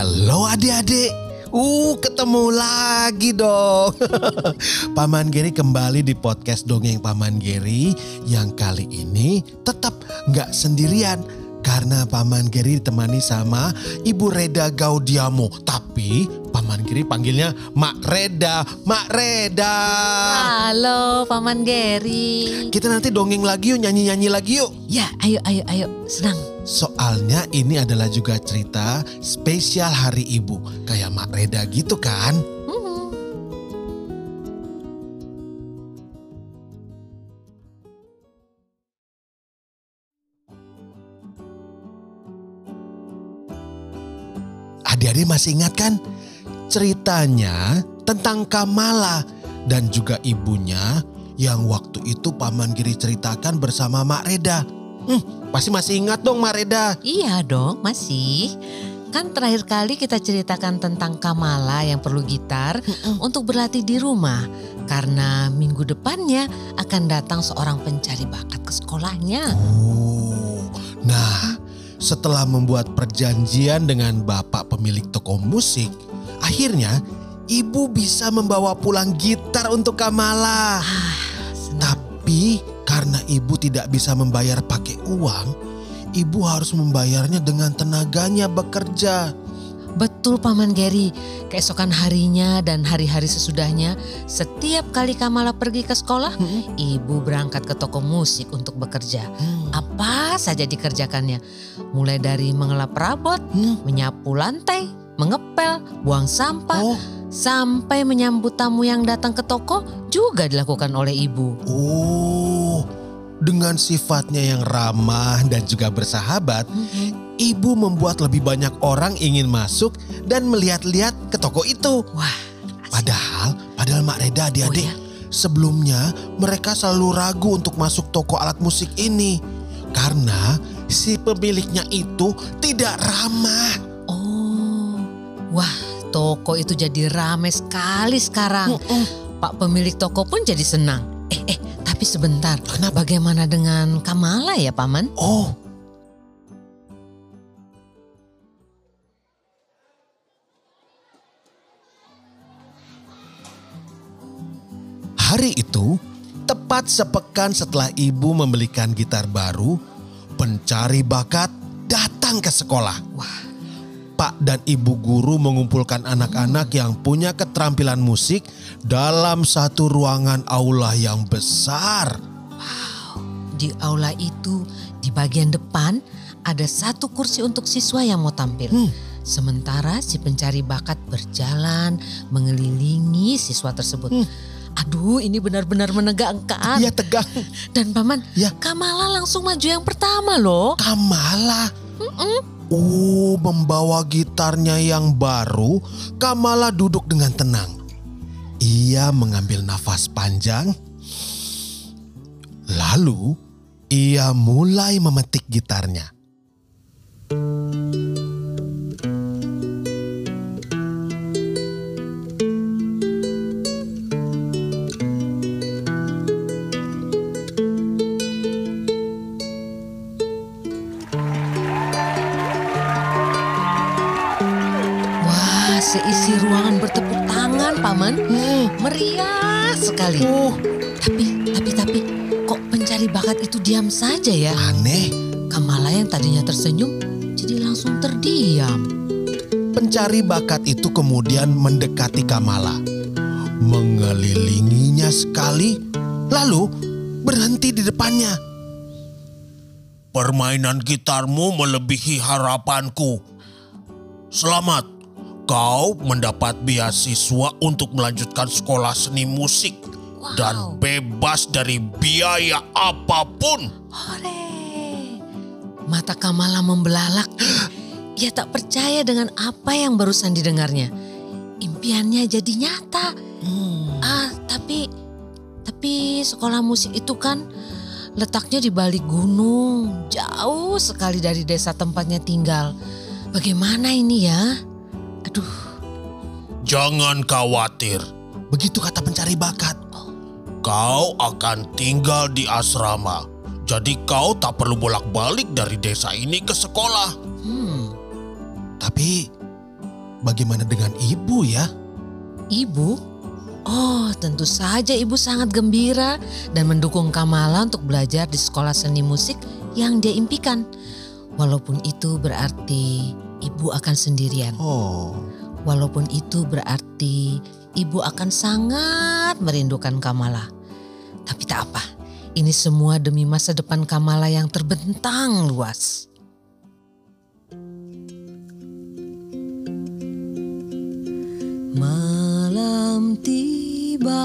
Halo adik-adik. Uh, ketemu lagi dong. Paman Geri kembali di podcast Dongeng Paman Geri yang kali ini tetap nggak sendirian. Karena Paman Geri ditemani sama Ibu Reda Gaudiamo. Tapi Paman Geri panggilnya Mak Reda. Mak Reda. Halo Paman Geri. Kita nanti dongeng lagi yuk, nyanyi-nyanyi lagi yuk. Ya, ayo ayo ayo, senang. Soalnya ini adalah juga cerita spesial Hari Ibu. Kayak Mak Reda gitu kan. Hmm. Adik-adik masih ingat kan? Ceritanya tentang Kamala dan juga ibunya yang waktu itu Paman Giri ceritakan bersama Mak Reda. Hmm, pasti masih ingat dong Mak Reda. Iya dong, masih. Kan terakhir kali kita ceritakan tentang Kamala yang perlu gitar untuk berlatih di rumah. Karena minggu depannya akan datang seorang pencari bakat ke sekolahnya. Oh, nah setelah membuat perjanjian dengan bapak pemilik toko musik, akhirnya ibu bisa membawa pulang gitar untuk Kamala. Senang. Tapi ibu tidak bisa membayar pakai uang, ibu harus membayarnya dengan tenaganya bekerja. Betul Paman Geri, keesokan harinya dan hari-hari sesudahnya, setiap kali Kamala pergi ke sekolah, ibu berangkat ke toko musik untuk bekerja. Hmm. Apa saja dikerjakannya, mulai dari mengelap perabot, Hmm. menyapu lantai, mengepel, buang sampah, Oh, sampai menyambut tamu yang datang ke toko juga dilakukan oleh ibu. oh, dengan sifatnya yang ramah dan juga bersahabat, ibu membuat lebih banyak orang ingin masuk dan melihat-lihat ke toko itu. Wah, asik. Padahal, padahal Mak Reda adik-adik, Oh, ya? sebelumnya mereka selalu ragu untuk masuk toko alat musik ini. Karena si pemiliknya itu tidak ramah. Oh, wah toko itu jadi ramai sekali sekarang. Pak pemilik toko pun jadi senang. Eh, eh, tapi sebentar. Kenapa? Bagaimana dengan Kamala ya, Paman? Oh, Hari itu, tepat sepekan setelah ibu membelikan gitar baru, pencari bakat datang ke sekolah. Wah. Pak dan ibu guru mengumpulkan anak-anak yang punya keterampilan musik dalam satu ruangan aula yang besar. Di aula itu, di bagian depan, ada satu kursi untuk siswa yang mau tampil. Hmm. Sementara si pencari bakat berjalan mengelilingi siswa tersebut. Hmm. Aduh, ini benar-benar menegangkan. Ia tegang. Dan Paman, Ya. Kamala langsung maju yang pertama loh. Kamala. Oh, membawa gitarnya yang baru, Kamala duduk dengan tenang. Ia mengambil nafas panjang. Lalu, ia mulai memetik gitarnya. Seisi ruangan bertepuk tangan, Paman. Meriah sekali. Uh, Tapi, tapi, tapi, kok pencari bakat itu diam saja ya? aneh. Kamala yang tadinya tersenyum, jadi langsung terdiam. Pencari bakat itu kemudian mendekati Kamala. Mengelilinginya sekali, lalu berhenti di depannya. Permainan gitarmu melebihi harapanku. Selamat, kau mendapat beasiswa untuk melanjutkan sekolah seni musik dan bebas dari biaya apa pun. Hore! Mata Kamala membelalak. Ia tak percaya dengan apa yang barusan didengarnya. Impiannya jadi nyata. Hmm. Ah, tapi tapi sekolah musik itu kan letaknya di balik gunung, jauh sekali dari desa tempatnya tinggal. Bagaimana ini ya? Aduh, Jangan khawatir. Begitu kata pencari bakat. Kau akan tinggal di asrama. Jadi kau tak perlu bolak-balik dari desa ini ke sekolah. hmm, Tapi bagaimana dengan ibu ya? ibu? Oh, tentu saja ibu sangat gembira dan mendukung Kamala untuk belajar di sekolah seni musik yang dia impikan. Walaupun itu berarti ibu akan sendirian. Oh. Walaupun itu berarti ibu akan sangat merindukan Kamala. Tapi tak apa, ini semua demi masa depan Kamala yang terbentang luas. Malam tiba,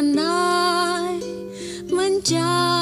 បានដែរមិនចា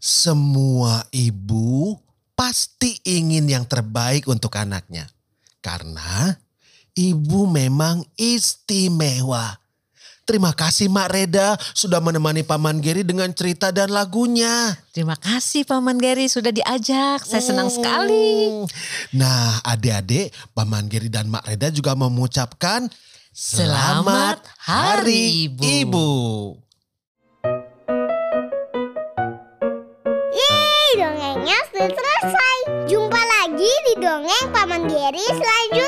Semua ibu pasti ingin yang terbaik untuk anaknya. Karena ibu memang istimewa. Terima kasih Mak Reda sudah menemani Paman Geri dengan cerita dan lagunya. Terima kasih Paman Gary sudah diajak. Saya senang sekali. Hmm. Nah adik-adik Paman Geri dan Mak Reda juga mengucapkan Selamat Hari Ibu. Ibu. Paman Geri selanjutnya.